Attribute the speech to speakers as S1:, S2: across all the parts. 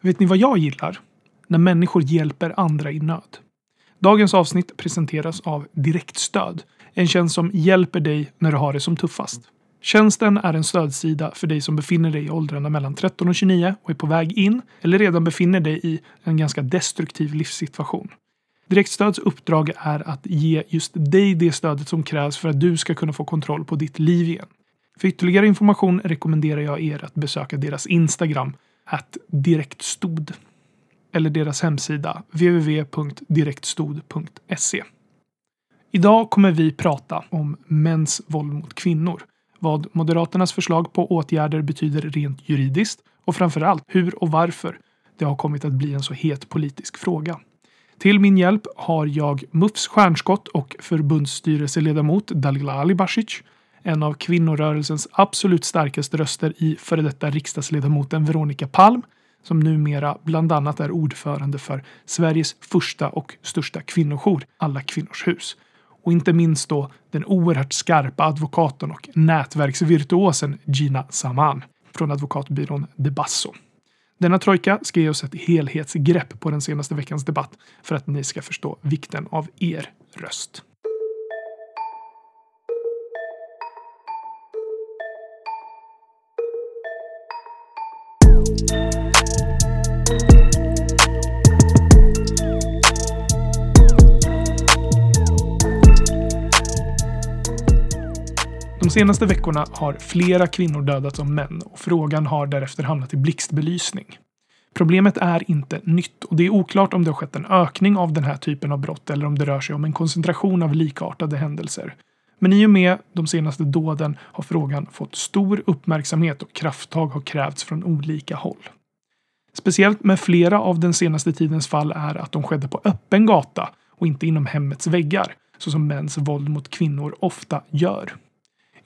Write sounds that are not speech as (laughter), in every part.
S1: Vet ni vad jag gillar? När människor hjälper andra i nöd. Dagens avsnitt presenteras av Direktstöd, en tjänst som hjälper dig när du har det som tuffast. Tjänsten är en stödsida för dig som befinner dig i åldrarna mellan 13 och 29 och är på väg in eller redan befinner dig i en ganska destruktiv livssituation. Direktstöds uppdrag är att ge just dig det stödet som krävs för att du ska kunna få kontroll på ditt liv igen. För ytterligare information rekommenderar jag er att besöka deras Instagram, att direktstod eller deras hemsida www.direktstod.se. Idag kommer vi prata om mäns våld mot kvinnor, vad Moderaternas förslag på åtgärder betyder rent juridiskt och framförallt hur och varför det har kommit att bli en så het politisk fråga. Till min hjälp har jag MUFs stjärnskott och förbundsstyrelseledamot Dalila Alibasic, en av kvinnorörelsens absolut starkaste röster i före detta riksdagsledamoten Veronica Palm, som numera bland annat är ordförande för Sveriges första och största kvinnojour, Alla Kvinnors Hus. Och inte minst då den oerhört skarpa advokaten och nätverksvirtuosen Gina Saman från advokatbyrån Debasso. Denna trojka ska ge oss ett helhetsgrepp på den senaste veckans debatt för att ni ska förstå vikten av er röst. De senaste veckorna har flera kvinnor dödats av män och frågan har därefter hamnat i blixtbelysning. Problemet är inte nytt och det är oklart om det har skett en ökning av den här typen av brott eller om det rör sig om en koncentration av likartade händelser. Men i och med de senaste dåden har frågan fått stor uppmärksamhet och krafttag har krävts från olika håll. Speciellt med flera av den senaste tidens fall är att de skedde på öppen gata och inte inom hemmets väggar, så som mäns våld mot kvinnor ofta gör.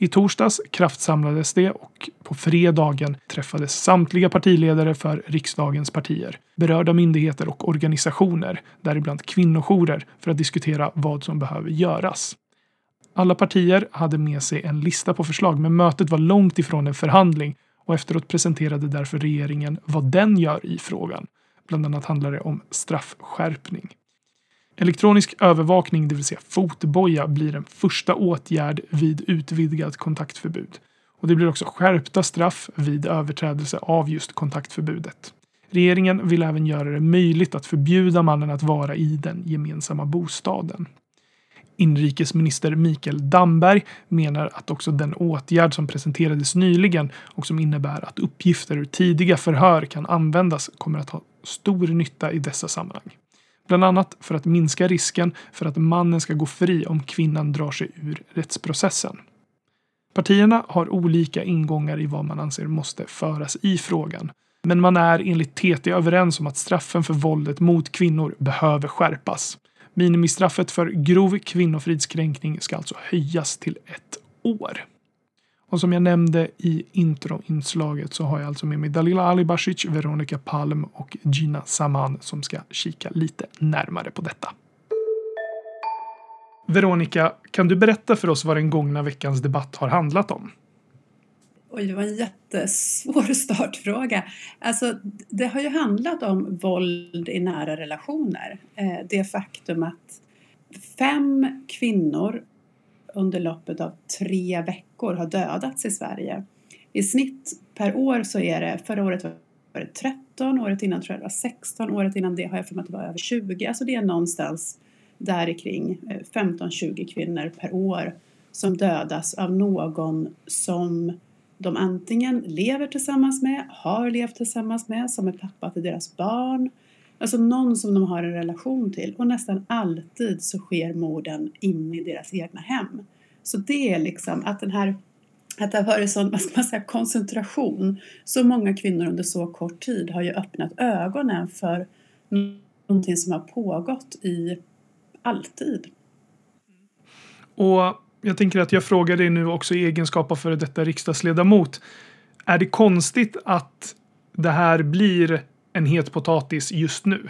S1: I torsdags kraftsamlades det och på fredagen träffades samtliga partiledare för riksdagens partier, berörda myndigheter och organisationer, däribland kvinnojourer, för att diskutera vad som behöver göras. Alla partier hade med sig en lista på förslag, men mötet var långt ifrån en förhandling och efteråt presenterade därför regeringen vad den gör i frågan. Bland annat handlar det om straffskärpning. Elektronisk övervakning, det vill säga fotboja, blir en första åtgärd vid utvidgat kontaktförbud. Och det blir också skärpta straff vid överträdelse av just kontaktförbudet. Regeringen vill även göra det möjligt att förbjuda mannen att vara i den gemensamma bostaden. Inrikesminister Mikael Damberg menar att också den åtgärd som presenterades nyligen och som innebär att uppgifter ur tidiga förhör kan användas kommer att ha stor nytta i dessa sammanhang. Bland annat för att minska risken för att mannen ska gå fri om kvinnan drar sig ur rättsprocessen. Partierna har olika ingångar i vad man anser måste föras i frågan. Men man är enligt TT överens om att straffen för våldet mot kvinnor behöver skärpas. Minimistraffet för grov kvinnofridskränkning ska alltså höjas till ett år. Och som jag nämnde i introinslaget så har jag alltså med mig Dalila Alibasic, Veronica Palm och Gina Saman som ska kika lite närmare på detta. Veronica, kan du berätta för oss vad den gångna veckans debatt har handlat om?
S2: Oj, det var en jättesvår (laughs) startfråga. Alltså, det har ju handlat om våld i nära relationer. Eh, det faktum att fem kvinnor under loppet av tre veckor har dödats i Sverige. I snitt per år så är det, förra året var det 13, året innan tror jag det var 16, året innan det har jag för mig att det var över 20. Alltså det är någonstans där kring eh, 15-20 kvinnor per år som dödas av någon som de antingen lever tillsammans med, har levt tillsammans med, som är pappa till deras barn. Alltså någon som de har en relation till. Och nästan alltid så sker morden inne i deras egna hem. Så det är liksom att den här att det har varit sån, vad ska man säga, koncentration. Så många kvinnor under så kort tid har ju öppnat ögonen för någonting som har pågått i alltid.
S1: Och jag tänker att jag frågar dig nu också i egenskap av före detta riksdagsledamot. Är det konstigt att det här blir en het potatis just nu?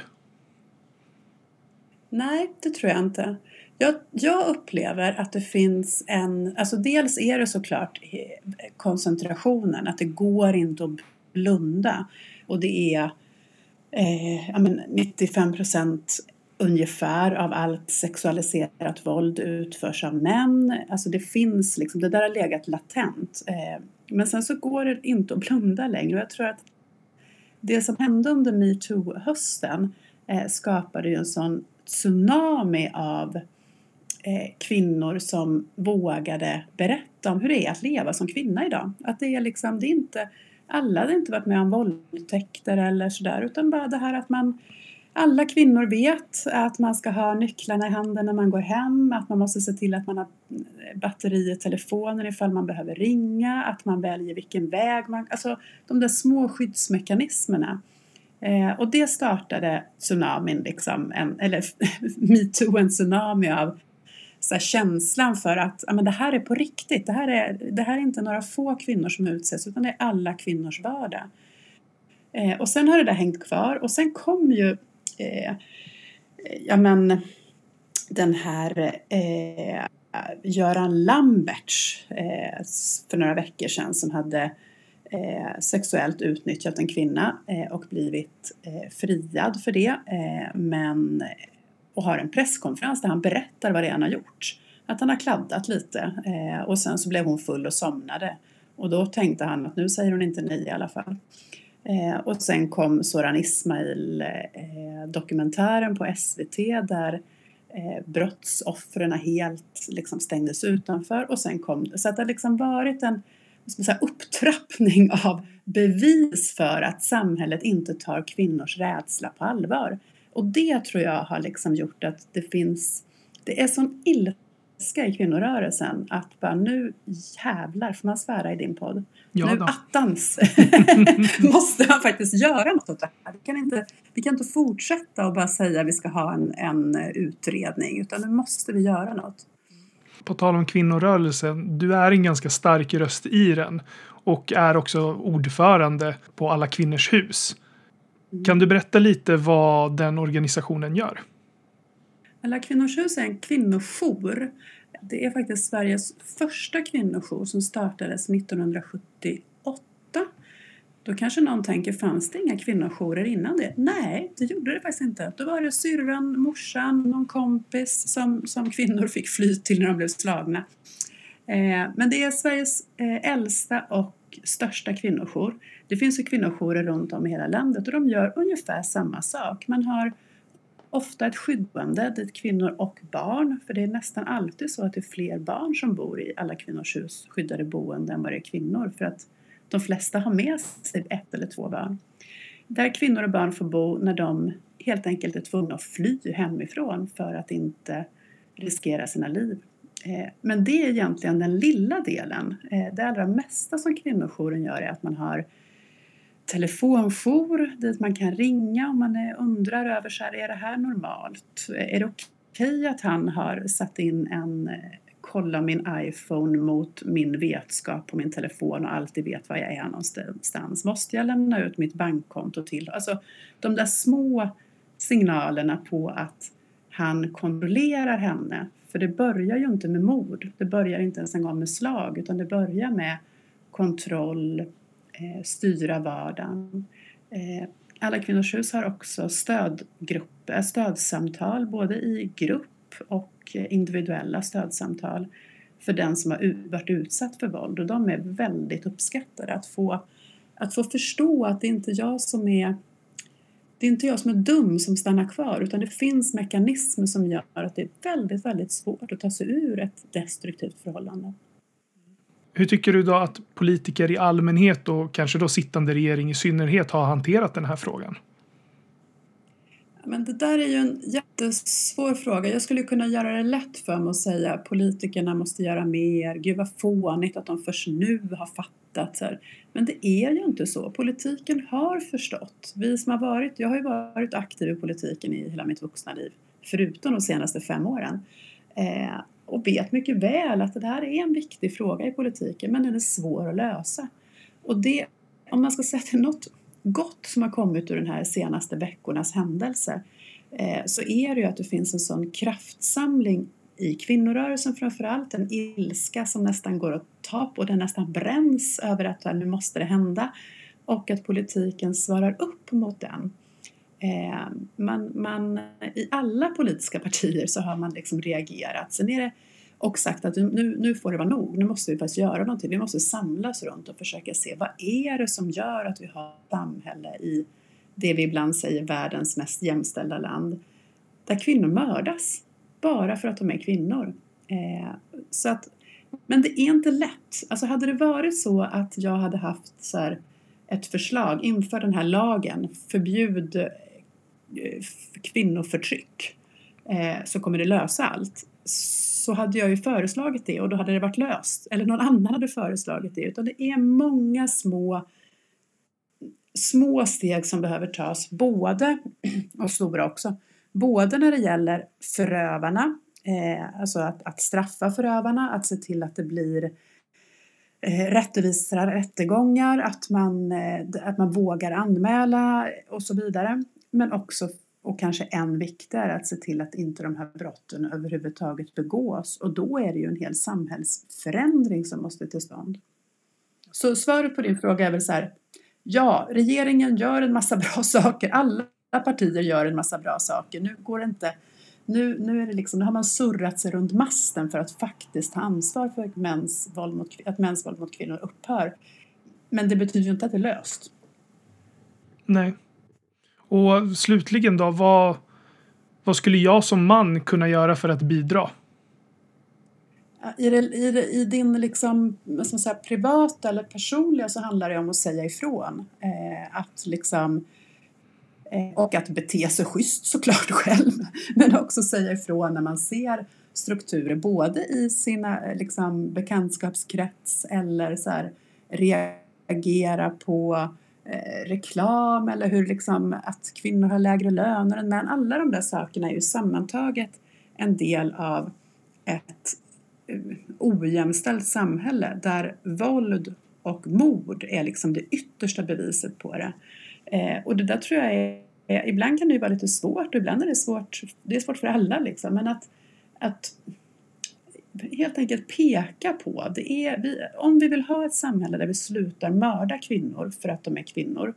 S2: Nej, det tror jag inte. Jag, jag, upplever att det finns en, alltså dels är det såklart eh, koncentrationen, att det går inte att blunda. Och det är eh, men 95 procent ungefär av allt sexualiserat våld utförs av män. Alltså det finns liksom, det där har legat latent. Eh, men sen så går det inte att blunda längre och jag tror att det som hände under metoo-hösten eh, skapade ju en sån tsunami av eh, kvinnor som vågade berätta om hur det är att leva som kvinna idag. Att det är liksom, det är inte, alla hade inte varit med om våldtäkter eller sådär utan bara det här att man alla kvinnor vet att man ska ha nycklarna i handen när man går hem, att man måste se till att man har batteri i telefonen ifall man behöver ringa, att man väljer vilken väg man... Alltså de där små skyddsmekanismerna. Eh, och det startade tsunamin, liksom, en, eller (laughs) metoo, en tsunami av så här, känslan för att ja, men det här är på riktigt. Det här, är, det här är inte några få kvinnor som utsätts utan det är alla kvinnors vardag. Eh, och sen har det där hängt kvar och sen kom ju eh, ja men den här eh, Göran Lamberts eh, för några veckor sedan som hade eh, sexuellt utnyttjat en kvinna eh, och blivit eh, friad för det. Eh, men, och har en presskonferens där han berättar vad det är han har gjort. Att han har kladdat lite eh, och sen så blev hon full och somnade. Och då tänkte han att nu säger hon inte nej i alla fall. Eh, och sen kom Soran Ismail eh, dokumentären på SVT där eh, brottsoffren helt liksom stängdes utanför och sen kom. Så att det har liksom varit en säga, upptrappning av bevis för att samhället inte tar kvinnors rädsla på allvar. Och det tror jag har liksom gjort att det finns, det är sån ilska ilska i kvinnorörelsen att bara nu jävlar får man svära i din podd. Ja, nu då. attans (laughs) måste man faktiskt göra något åt det här. Vi kan inte, vi kan inte fortsätta och bara säga att vi ska ha en, en utredning utan nu måste vi göra något.
S1: På tal om kvinnorörelsen, du är en ganska stark röst i den och är också ordförande på Alla Kvinnors Hus. Mm. Kan du berätta lite vad den organisationen gör?
S2: Alla Kvinnors Hus är en kvinnojour. Det är faktiskt Sveriges första kvinnojour som startades 1978. Då kanske någon tänker, fanns det inga kvinnojourer innan det? Nej, det gjorde det faktiskt inte. Då var det syrran, morsan, någon kompis som, som kvinnor fick fly till när de blev slagna. Eh, men det är Sveriges eh, äldsta och största kvinnojour. Det finns ju kvinnojourer runt om i hela landet och de gör ungefär samma sak. Man har ofta ett skyddboende dit kvinnor och barn, för det är nästan alltid så att det är fler barn som bor i alla kvinnors hus skyddade boenden än vad det är kvinnor för att de flesta har med sig ett eller två barn. Där kvinnor och barn får bo när de helt enkelt är tvungna att fly hemifrån för att inte riskera sina liv. Eh, men det är egentligen den lilla delen. Eh, det allra mesta som kvinnojouren gör är att man har telefonjour dit man kan ringa om man undrar över så här, är det här normalt? Är det okej okay att han har satt in en eh, kolla min iPhone mot min vetskap på min telefon och alltid vet var jag är någonstans. Måste jag lämna ut mitt bankkonto till? Alltså de där små signalerna på att han kontrollerar henne. För det börjar ju inte med mord. Det börjar inte ens en gång med slag utan det börjar med kontroll, Eh, styra vardagen. Eh, alla Kvinnors Hus har också stödgrupper, eh, stödsamtal både i grupp och individuella stödsamtal för den som har varit utsatt för våld och de är väldigt uppskattade. Att få, att få förstå att det inte är jag som är det är inte jag som är dum som stannar kvar utan det finns mekanismer som gör att det är väldigt, väldigt svårt att ta sig ur ett destruktivt förhållande.
S1: Hur tycker du då att politiker i allmänhet och kanske då sittande regering i synnerhet har hanterat den här frågan?
S2: Men det där är ju en jättesvår fråga. Jag skulle kunna göra det lätt för mig och säga politikerna måste göra mer. Gud vad fånigt att de först nu har fattat. Men det är ju inte så. Politiken har förstått. Vi som har varit, jag har ju varit aktiv i politiken i hela mitt vuxna liv, förutom de senaste fem åren. Eh, och vet mycket väl att det här är en viktig fråga i politiken men den är svår att lösa. Och det, om man ska säga till något gott som har kommit ur den här senaste veckornas händelser eh, så är det ju att det finns en sån kraftsamling i kvinnorörelsen framförallt, en ilska som nästan går att ta på, den nästan bränns över att nu måste det hända och att politiken svarar upp mot den. Eh, man, man, I alla politiska partier så har man liksom reagerat. Sen är det och sagt att nu, nu får det vara nog, nu måste vi faktiskt göra någonting. Vi måste samlas runt och försöka se vad är det som gör att vi har ett samhälle i det vi ibland säger världens mest jämställda land, där kvinnor mördas bara för att de är kvinnor. Eh, så att, men det är inte lätt. Alltså hade det varit så att jag hade haft så här, ett förslag inför den här lagen, förbjud Eh, kvinnoförtryck, eh, så kommer det lösa allt så hade jag ju föreslagit det och då hade det varit löst. Eller någon annan hade föreslagit det. Utan det är många små, små steg som behöver tas, både, (clears throat) och stora också, både när det gäller förövarna, eh, alltså att, att straffa förövarna, att se till att det blir eh, rättvisa rättegångar, att man, eh, att man vågar anmäla och så vidare. Men också och kanske än viktigare att se till att inte de här brotten överhuvudtaget begås. Och då är det ju en hel samhällsförändring som måste till stånd. Så svaret på din fråga är väl så här, ja, regeringen gör en massa (laughs) bra saker. Alla partier gör en massa bra saker. Nu går det inte nu, nu, är det liksom, nu har man surrat sig runt masten för att faktiskt ta ansvar för mäns våld mot, att mäns våld mot kvinnor upphör. Men det betyder ju inte att det är löst.
S1: Nej. Och slutligen då, vad, vad skulle jag som man kunna göra för att bidra?
S2: I, det, i, det, i din liksom, som säga, privata eller personliga så handlar det om att säga ifrån. Eh, att liksom, eh, och att bete sig schysst såklart (laughs) själv, men också säga ifrån när man ser strukturer både i sina eh, liksom, bekantskapskrets eller så här, reagera på Eh, reklam eller hur liksom att kvinnor har lägre löner än män. Alla de där sakerna är ju sammantaget en del av ett eh, ojämställt samhälle där våld och mord är liksom det yttersta beviset på det. Eh, och det där tror jag är, ibland kan det ju vara lite svårt och ibland är det svårt, det är svårt för alla liksom, men att, att helt enkelt peka på. Det är, vi, om vi vill ha ett samhälle där vi slutar mörda kvinnor för att de är kvinnor,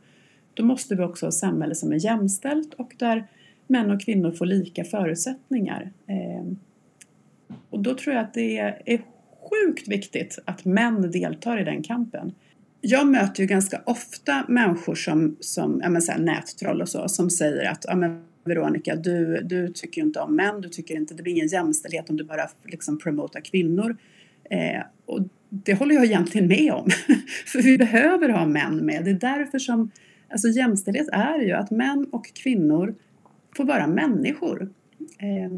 S2: då måste vi också ha ett samhälle som är jämställt och där män och kvinnor får lika förutsättningar. Eh, och då tror jag att det är, är sjukt viktigt att män deltar i den kampen. Jag möter ju ganska ofta människor som, som ja men så här, nättroll och så, som säger att ja men Veronica, du, du tycker ju inte om män, du tycker inte, det blir ingen jämställdhet om du bara liksom promotar kvinnor. Eh, och det håller jag egentligen med om, (laughs) för vi behöver ha män med. Det är därför som, alltså jämställdhet är ju att män och kvinnor får vara människor. Eh,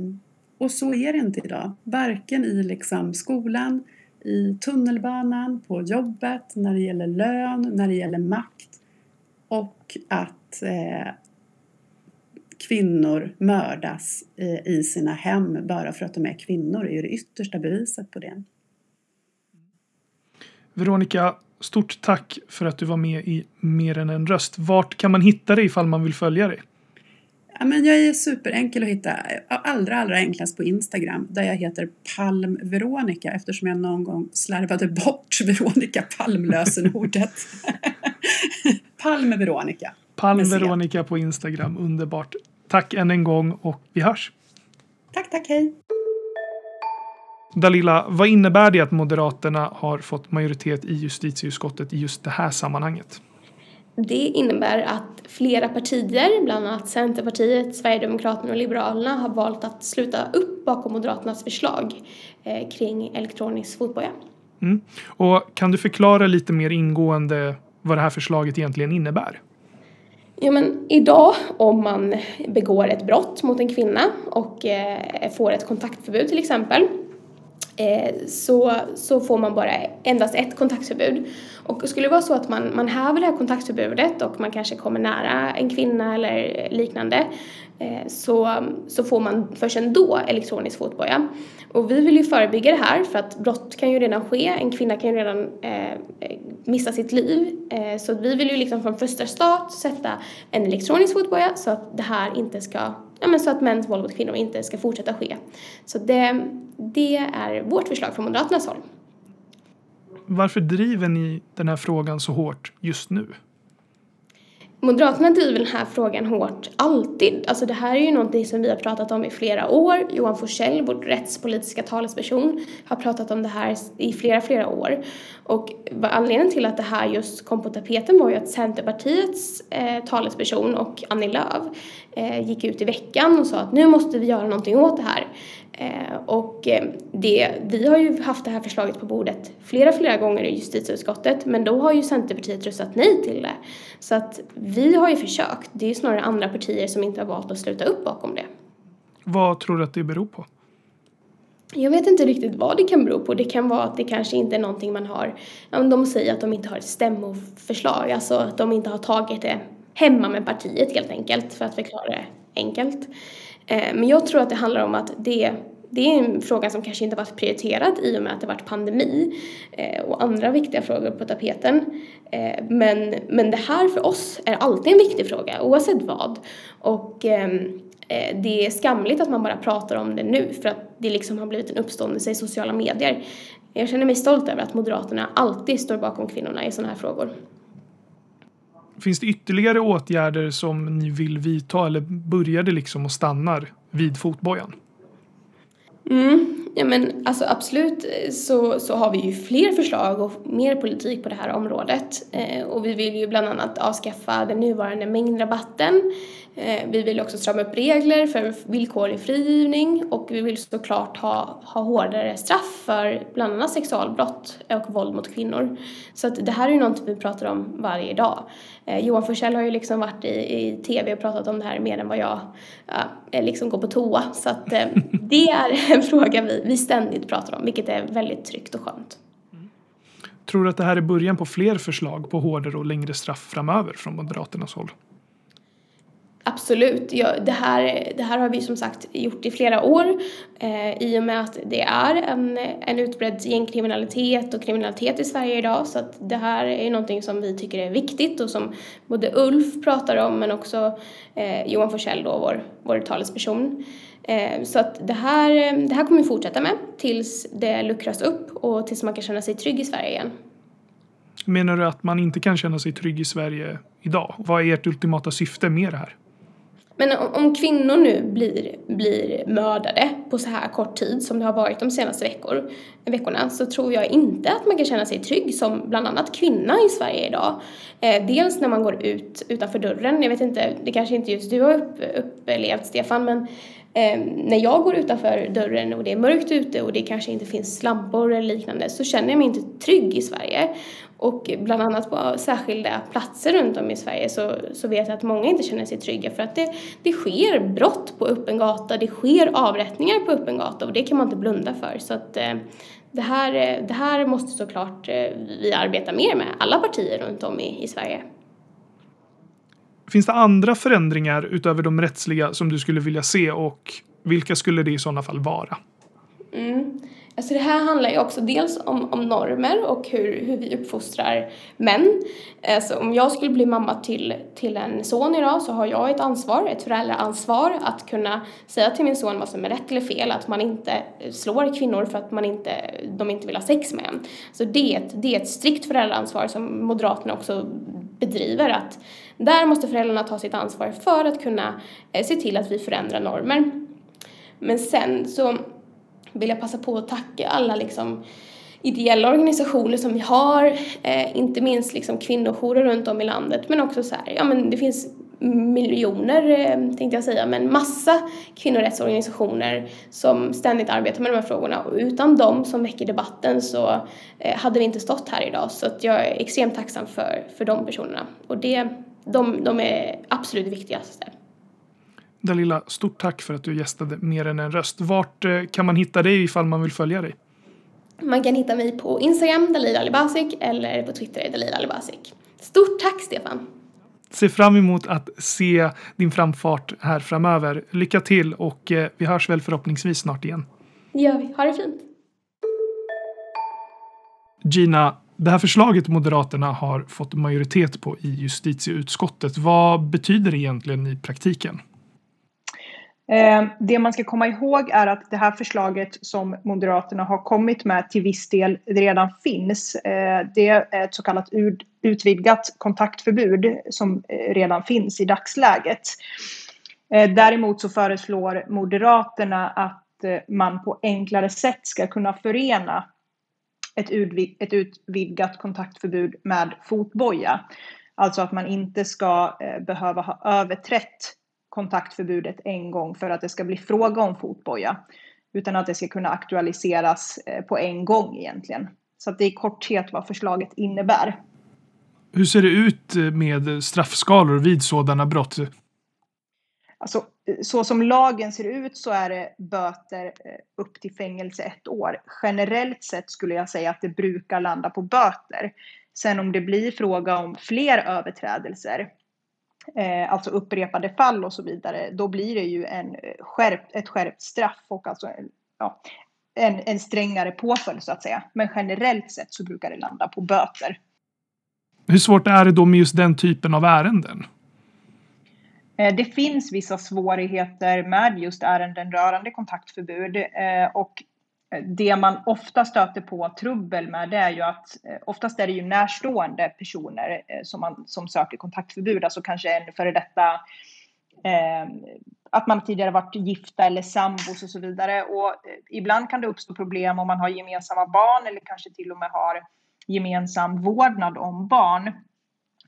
S2: och så är det inte idag, varken i liksom skolan, i tunnelbanan, på jobbet, när det gäller lön, när det gäller makt och att eh, kvinnor mördas i sina hem bara för att de är kvinnor är ju det yttersta beviset på det.
S1: Veronica, stort tack för att du var med i Mer än en röst. Vart kan man hitta dig ifall man vill följa dig?
S2: Ja, men jag är superenkel att hitta. Allra, allra enklast på Instagram där jag heter Palm Veronica eftersom jag någon gång slarvade bort (laughs) Veronica Palm-lösenordet. (laughs) Palm Veronica.
S1: Palm Veronica på Instagram, underbart. Tack än en gång och vi hörs.
S2: Tack, tack, hej.
S1: Dalila, vad innebär det att Moderaterna har fått majoritet i justitieutskottet i just det här sammanhanget?
S3: Det innebär att flera partier, bland annat Centerpartiet, Sverigedemokraterna och Liberalerna har valt att sluta upp bakom Moderaternas förslag eh, kring elektronisk fotboja.
S1: Mm. Och kan du förklara lite mer ingående vad det här förslaget egentligen innebär?
S3: Ja, men idag om man begår ett brott mot en kvinna och eh, får ett kontaktförbud till exempel Eh, så, så får man bara endast ett kontaktförbud. Och skulle det vara så att man, man häver det här kontaktförbudet och man kanske kommer nära en kvinna eller liknande eh, så, så får man först ändå elektronisk fotboja. Och vi vill ju förebygga det här för att brott kan ju redan ske, en kvinna kan ju redan eh, missa sitt liv. Eh, så vi vill ju liksom från första start sätta en elektronisk fotboja så att det här inte ska, ja men så att mäns våld mot kvinnor inte ska fortsätta ske. Så det, det är vårt förslag från Moderaternas håll.
S1: Varför driver ni den här frågan så hårt just nu?
S3: Moderaterna driver den här frågan hårt, alltid. Alltså det här är ju någonting som vi har pratat om i flera år. Johan Forsell, vår rättspolitiska talesperson, har pratat om det här i flera, flera år. Och anledningen till att det här just kom på tapeten var ju att Centerpartiets eh, talesperson och Annie Lööf eh, gick ut i veckan och sa att nu måste vi göra någonting åt det här. Eh, och eh, det, vi har ju haft det här förslaget på bordet flera, flera gånger i justitieutskottet men då har ju Centerpartiet röstat nej till det. Så att vi har ju försökt. Det är ju snarare andra partier som inte har valt att sluta upp bakom det.
S1: Vad tror du att det beror på?
S3: Jag vet inte riktigt vad det kan bero på. Det kan vara att det kanske inte är någonting man har, de säger att de inte har ett stämmoförslag, alltså att de inte har tagit det hemma med partiet helt enkelt för att förklara det enkelt. Eh, men jag tror att det handlar om att det, det är en fråga som kanske inte varit prioriterad i och med att det varit pandemi eh, och andra viktiga frågor på tapeten. Eh, men, men det här för oss är alltid en viktig fråga oavsett vad. Och ehm, det är skamligt att man bara pratar om det nu för att det liksom har blivit en uppståndelse i sociala medier. Jag känner mig stolt över att Moderaterna alltid står bakom kvinnorna i sådana här frågor.
S1: Finns det ytterligare åtgärder som ni vill vidta eller börjar det liksom och stannar vid fotbojan?
S3: Mm, ja men alltså absolut eh, så, så har vi ju fler förslag och mer politik på det här området. Eh, och vi vill ju bland annat avskaffa den nuvarande mängdrabatten. Eh, vi vill också strama upp regler för villkorlig frigivning och vi vill såklart ha, ha hårdare straff för bland annat sexualbrott och våld mot kvinnor. Så att det här är ju någonting vi pratar om varje dag. Eh, Johan Forssell har ju liksom varit i, i tv och pratat om det här mer än vad jag ja, liksom går på toa. Så att eh, (laughs) det är en fråga vi, vi ständigt pratar om, vilket är väldigt tryggt och skönt.
S1: Tror du att det här är början på fler förslag på hårdare och längre straff framöver från Moderaternas håll?
S3: Absolut. Ja, det, här, det här har vi som sagt gjort i flera år eh, i och med att det är en, en utbredd gängkriminalitet och kriminalitet i Sverige idag så att det här är någonting som vi tycker är viktigt och som både Ulf pratar om men också eh, Johan Forsell då, vår, vår talesperson. Eh, så att det här, det här kommer vi fortsätta med tills det luckras upp och tills man kan känna sig trygg i Sverige igen.
S1: Menar du att man inte kan känna sig trygg i Sverige idag? Vad är ert ultimata syfte med det här?
S3: Men om kvinnor nu blir, blir mördade på så här kort tid som det har varit de senaste veckor, veckorna så tror jag inte att man kan känna sig trygg som bland annat kvinna i Sverige idag. Eh, dels när man går ut utanför dörren, jag vet inte, det kanske inte just du har upp, upplevt Stefan, men eh, när jag går utanför dörren och det är mörkt ute och det kanske inte finns lampor eller liknande så känner jag mig inte trygg i Sverige. Och bland annat på särskilda platser runt om i Sverige så, så vet jag att många inte känner sig trygga för att det, det sker brott på öppen gata, det sker avrättningar på öppen gata och det kan man inte blunda för. Så att eh, det, här, det här måste såklart eh, vi arbeta mer med, alla partier runt om i, i Sverige.
S1: Finns det andra förändringar utöver de rättsliga som du skulle vilja se och vilka skulle det i sådana fall vara?
S3: Mm. Alltså det här handlar ju också dels om, om normer och hur, hur vi uppfostrar män. Alltså om jag skulle bli mamma till, till en son idag så har jag ett ansvar, ett föräldraansvar att kunna säga till min son vad som är rätt eller fel, att man inte slår kvinnor för att man inte, de inte vill ha sex med en. Så det är, ett, det är ett strikt föräldraansvar som Moderaterna också bedriver, att där måste föräldrarna ta sitt ansvar för att kunna eh, se till att vi förändrar normer. Men sen så vill jag passa på att tacka alla liksom ideella organisationer som vi har, eh, inte minst liksom kvinnojourer runt om i landet, men också så här, ja men det finns miljoner, eh, tänkte jag säga, men massa kvinnorättsorganisationer som ständigt arbetar med de här frågorna och utan dem som väcker debatten så eh, hade vi inte stått här idag. Så att jag är extremt tacksam för, för de personerna och det, de, de är absolut viktigast.
S1: Dalila, stort tack för att du gästade Mer än en röst. Vart eh, kan man hitta dig ifall man vill följa dig?
S3: Man kan hitta mig på Instagram, Dalila Alibasic, eller på Twitter, Dalila Alibasic. Stort tack, Stefan!
S1: Ser fram emot att se din framfart här framöver. Lycka till och eh, vi hörs väl förhoppningsvis snart igen.
S3: Det gör vi. Ha det fint!
S1: Gina, det här förslaget Moderaterna har fått majoritet på i justitieutskottet, vad betyder det egentligen i praktiken?
S4: Eh, det man ska komma ihåg är att det här förslaget som Moderaterna har kommit med till viss del redan finns. Eh, det är ett så kallat utvidgat kontaktförbud som eh, redan finns i dagsläget. Ehm, däremot så föreslår Moderaterna att eh, man på enklare sätt ska kunna förena ett, utvidgat kontaktförbud med fotboja. Alltså att man inte ska eh, behöva ha överträtt kontaktförbudet en gång för att det ska bli fråga om fotboja. Utan att det ska kunna aktualiseras eh, på en gång egentligen. Så att det är i korthet vad förslaget innebär.
S1: Hur ser det ut med straffskalor vid sådana brott?
S4: Alltså, så som lagen ser ut så är det böter eh, upp till fängelse ett år. Generellt sett skulle jag säga att det brukar landa på böter. Sen om det blir fråga om fler överträdelser eh, alltså upprepade fall och så vidare, då blir det ju en eh, skärpt, ett skärpt straff och alltså ja, en, en strängare påföljd så att säga. Men generellt sett så brukar det landa på böter.
S1: Hur svårt är det då med just den typen av ärenden?
S4: Eh, det finns vissa svårigheter med just ärenden rörande kontaktförbud eh, och Eh, det man ofta stöter på trubbel med det är ju att eh, oftast är det ju närstående personer eh, som, man, som söker kontaktförbud, alltså kanske en före detta eh, att man tidigare varit gifta eller sambos och så vidare. Och ibland kan det uppstå problem om man har gemensamma barn eller kanske till och med har gemensam vårdnad om barn.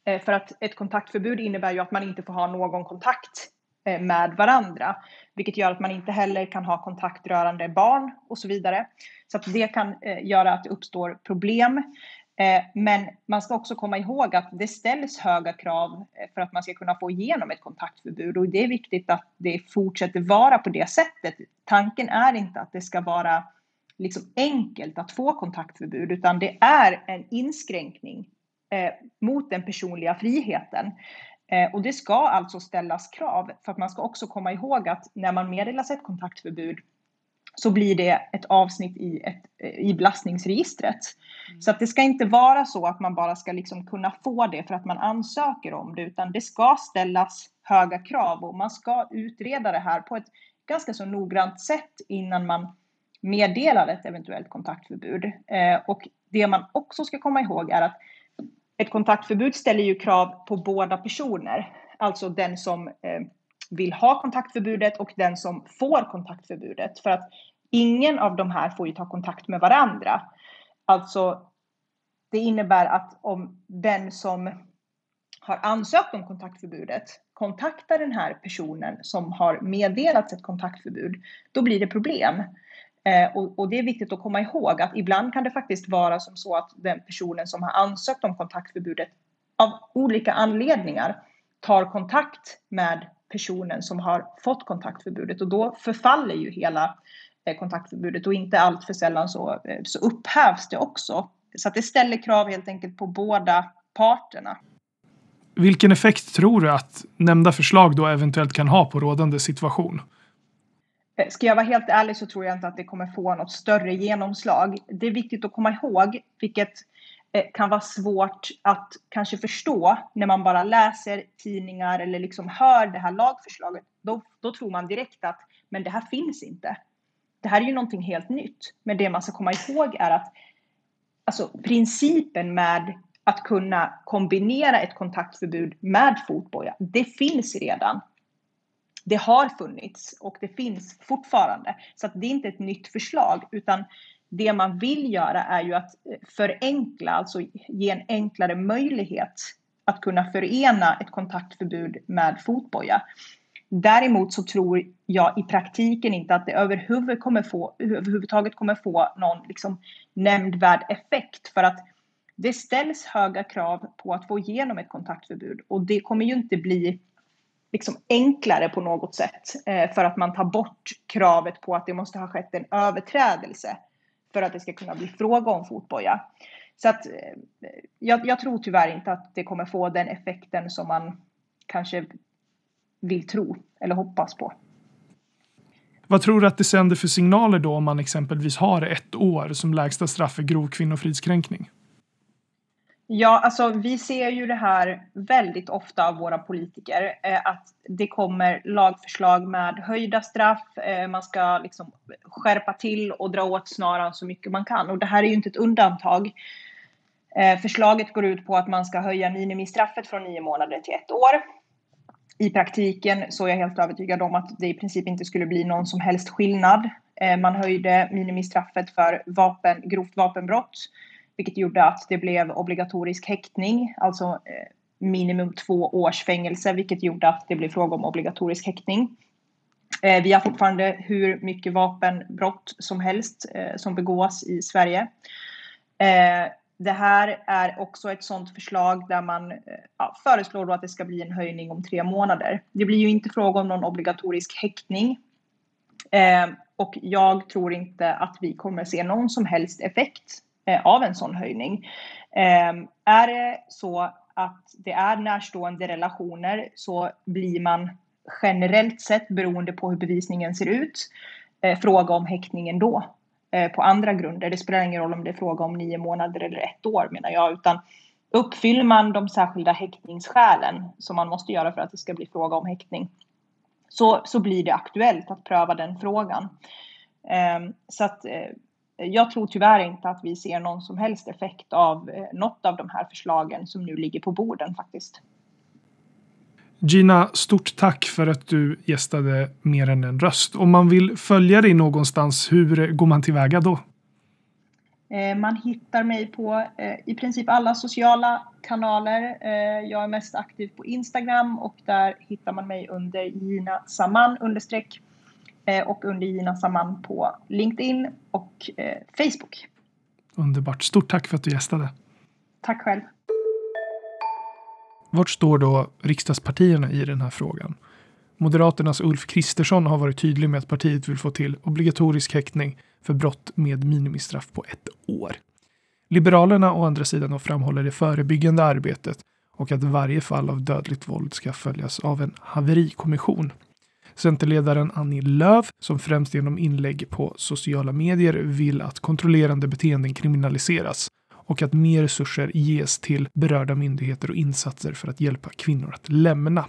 S4: Eh, för att ett kontaktförbud innebär ju att man inte får ha någon kontakt Eh, med varandra. Vilket gör att man inte heller kan ha kontakt rörande barn och så vidare. Så att det kan eh, göra att det uppstår problem. Eh, men man ska också komma ihåg att det ställs höga krav för att man ska kunna få igenom ett kontaktförbud och det är viktigt att det fortsätter vara på det sättet. Tanken är inte att det ska vara liksom enkelt att få kontaktförbud utan det är en inskränkning mot den personliga friheten. Eh, och det ska alltså ställas krav för att man ska också komma ihåg att när man meddelas ett kontaktförbud så blir det ett avsnitt i, ett, eh, i belastningsregistret. Mm. Så att det ska inte vara så att man bara ska liksom kunna få det för att man ansöker om det, utan det ska ställas höga krav och man ska utreda det här på ett ganska så noggrant sätt innan man meddelar ett eventuellt kontaktförbud. Eh, och det man också ska komma ihåg är att ett kontaktförbud ställer ju krav på båda personer, alltså den som eh, vill ha kontaktförbudet och den som får kontaktförbudet. För att ingen av de här får ju ta kontakt med varandra. Alltså, det innebär att om den som har ansökt om kontaktförbudet kontaktar den här personen som har meddelats ett kontaktförbud, då blir det problem. Eh, och, och, det är viktigt att komma ihåg att ibland kan det faktiskt vara som så att den personen som har ansökt om kontaktförbudet av olika anledningar tar kontakt med personen som har fått kontaktförbudet och då förfaller ju hela eh, kontaktförbudet och inte allt för sällan så, eh, så upphävs det också. Så att det ställer krav helt enkelt på båda parterna.
S1: Vilken effekt tror du att nämnda förslag då eventuellt kan ha på rådande situation?
S4: Ska jag vara helt ärlig så tror jag inte att det kommer få något större genomslag. Det är viktigt att komma ihåg, vilket eh, kan vara svårt att kanske förstå när man bara läser tidningar eller liksom hör det här lagförslaget. Då, då tror man direkt att men det här finns inte. Det här är ju någonting helt nytt. Men det man ska komma ihåg är att alltså, principen med att kunna kombinera ett kontaktförbud med fotboja, det finns redan det har funnits och det finns fortfarande. Så att det är inte ett nytt förslag utan det man vill göra är ju att eh, förenkla, alltså ge en enklare möjlighet att kunna förena ett kontaktförbud med fotboja. Däremot så tror jag i praktiken inte att det överhuvud kommer få, överhuvudtaget kommer få någon liksom nämnvärd effekt för att det ställs höga krav på att få igenom ett kontaktförbud och det kommer ju inte bli liksom enklare på något sätt eh, för att man tar bort kravet på att det måste ha skett en överträdelse för att det ska kunna bli fråga om fotboja. Så att eh, jag, jag, tror tyvärr inte att det kommer få den effekten som man kanske vill tro eller hoppas på.
S1: Vad tror du att det sänder för signaler då om man exempelvis har ett år som lägsta straff för grov kvinnofridskränkning?
S4: Ja, alltså vi ser ju det här väldigt ofta av våra politiker, eh, att det kommer lagförslag med höjda straff, eh, man ska liksom skärpa till och dra åt snaran så mycket man kan. Och det här är ju inte ett undantag. Eh, förslaget går ut på att man ska höja minimistraffet från nio månader till ett år. I praktiken så är jag helt övertygad om att det i princip inte skulle bli någon som helst skillnad. Eh, man höjde minimistraffet för vapen, grovt vapenbrott vilket gjorde att det blev obligatorisk häktning, alltså eh, minimum två års fängelse, vilket gjorde att det blev fråga om obligatorisk häktning. Eh, vi har fortfarande hur mycket vapenbrott som helst eh, som begås i Sverige. Eh, det här är också ett sådant förslag där man eh, ja, föreslår att det ska bli en höjning om tre månader. Det blir ju inte fråga om någon obligatorisk häktning. Eh, och jag tror inte att vi kommer se någon som helst effekt Eh, av en sån höjning. Ehm, är det så att det är närstående relationer så blir man generellt sett, beroende på hur bevisningen ser ut, eh, fråga om häktningen då eh, på andra grunder. Det spelar ingen roll om det är fråga om nio månader eller ett år menar jag, utan uppfyller man de särskilda häktningsskälen som man måste göra för att det ska bli fråga om häktning så, så blir det aktuellt att pröva den frågan. Ehm, så att jag tror tyvärr inte att vi ser någon som helst effekt av eh, något av de här förslagen som nu ligger på borden faktiskt.
S1: Gina, stort tack för att du gästade Mer än en röst. Om man vill följa dig någonstans, hur går man tillväga då?
S4: Eh, man hittar mig på eh, i princip alla sociala kanaler. Jag är mest aktiv på Instagram och där hittar man mig under Gina Saman understreck och under Gina Samman på LinkedIn och eh, Facebook.
S1: Underbart. Stort tack för att du gästade.
S4: Tack själv.
S1: Vart står då riksdagspartierna i den här frågan? Moderaternas Ulf Kristersson har varit tydlig med att partiet vill få till obligatorisk häktning för brott med minimistraff på ett år. Liberalerna å andra sidan framhåller det förebyggande arbetet och att varje fall av dödligt våld ska följas av en haverikommission. Centerledaren Annie Lööf, som främst genom inlägg på sociala medier vill att kontrollerande beteenden kriminaliseras och att mer resurser ges till berörda myndigheter och insatser för att hjälpa kvinnor att lämna.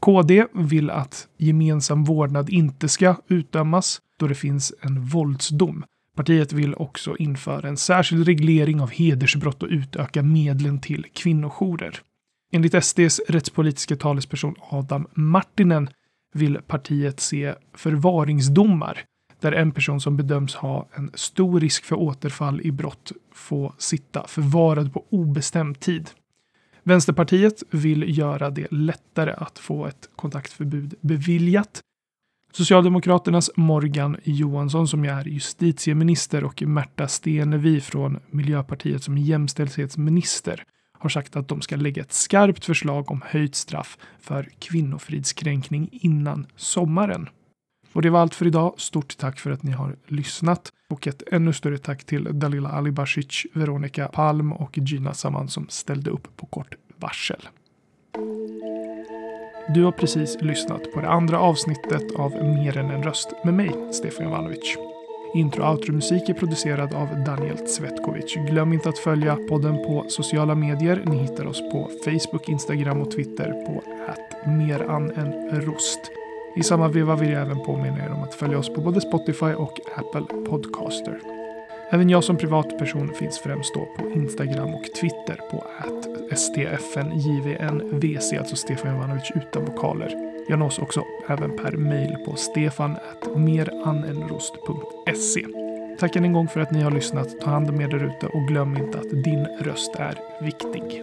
S1: KD vill att gemensam vårdnad inte ska utdömas då det finns en våldsdom. Partiet vill också införa en särskild reglering av hedersbrott och utöka medlen till kvinnojourer. Enligt SDs rättspolitiska talesperson Adam Martinen vill partiet se förvaringsdomar där en person som bedöms ha en stor risk för återfall i brott får sitta förvarad på obestämd tid. Vänsterpartiet vill göra det lättare att få ett kontaktförbud beviljat. Socialdemokraternas Morgan Johansson som är justitieminister och Märta Stenevi från Miljöpartiet som jämställdhetsminister har sagt att de ska lägga ett skarpt förslag om höjt straff för kvinnofridskränkning innan sommaren. Och det var allt för idag. Stort tack för att ni har lyssnat och ett ännu större tack till Dalila Alibasic, Veronica Palm och Gina Saman som ställde upp på kort varsel. Du har precis lyssnat på det andra avsnittet av Mer än en röst med mig, Stefan Jovanovic. Intro och outro-musik är producerad av Daniel Tvetkovic. Glöm inte att följa podden på sociala medier. Ni hittar oss på Facebook, Instagram och Twitter på meran rost. I samma veva vill jag även påminna er om att följa oss på både Spotify och Apple Podcaster. Även jag som privatperson finns främst då på Instagram och Twitter på stfnjvnvc, alltså Stefan Jovanovic utan vokaler. Jag nås också även per mail på stefan.meranenrost.se. Tack än en gång för att ni har lyssnat. Ta hand om er där ute och glöm inte att din röst är viktig.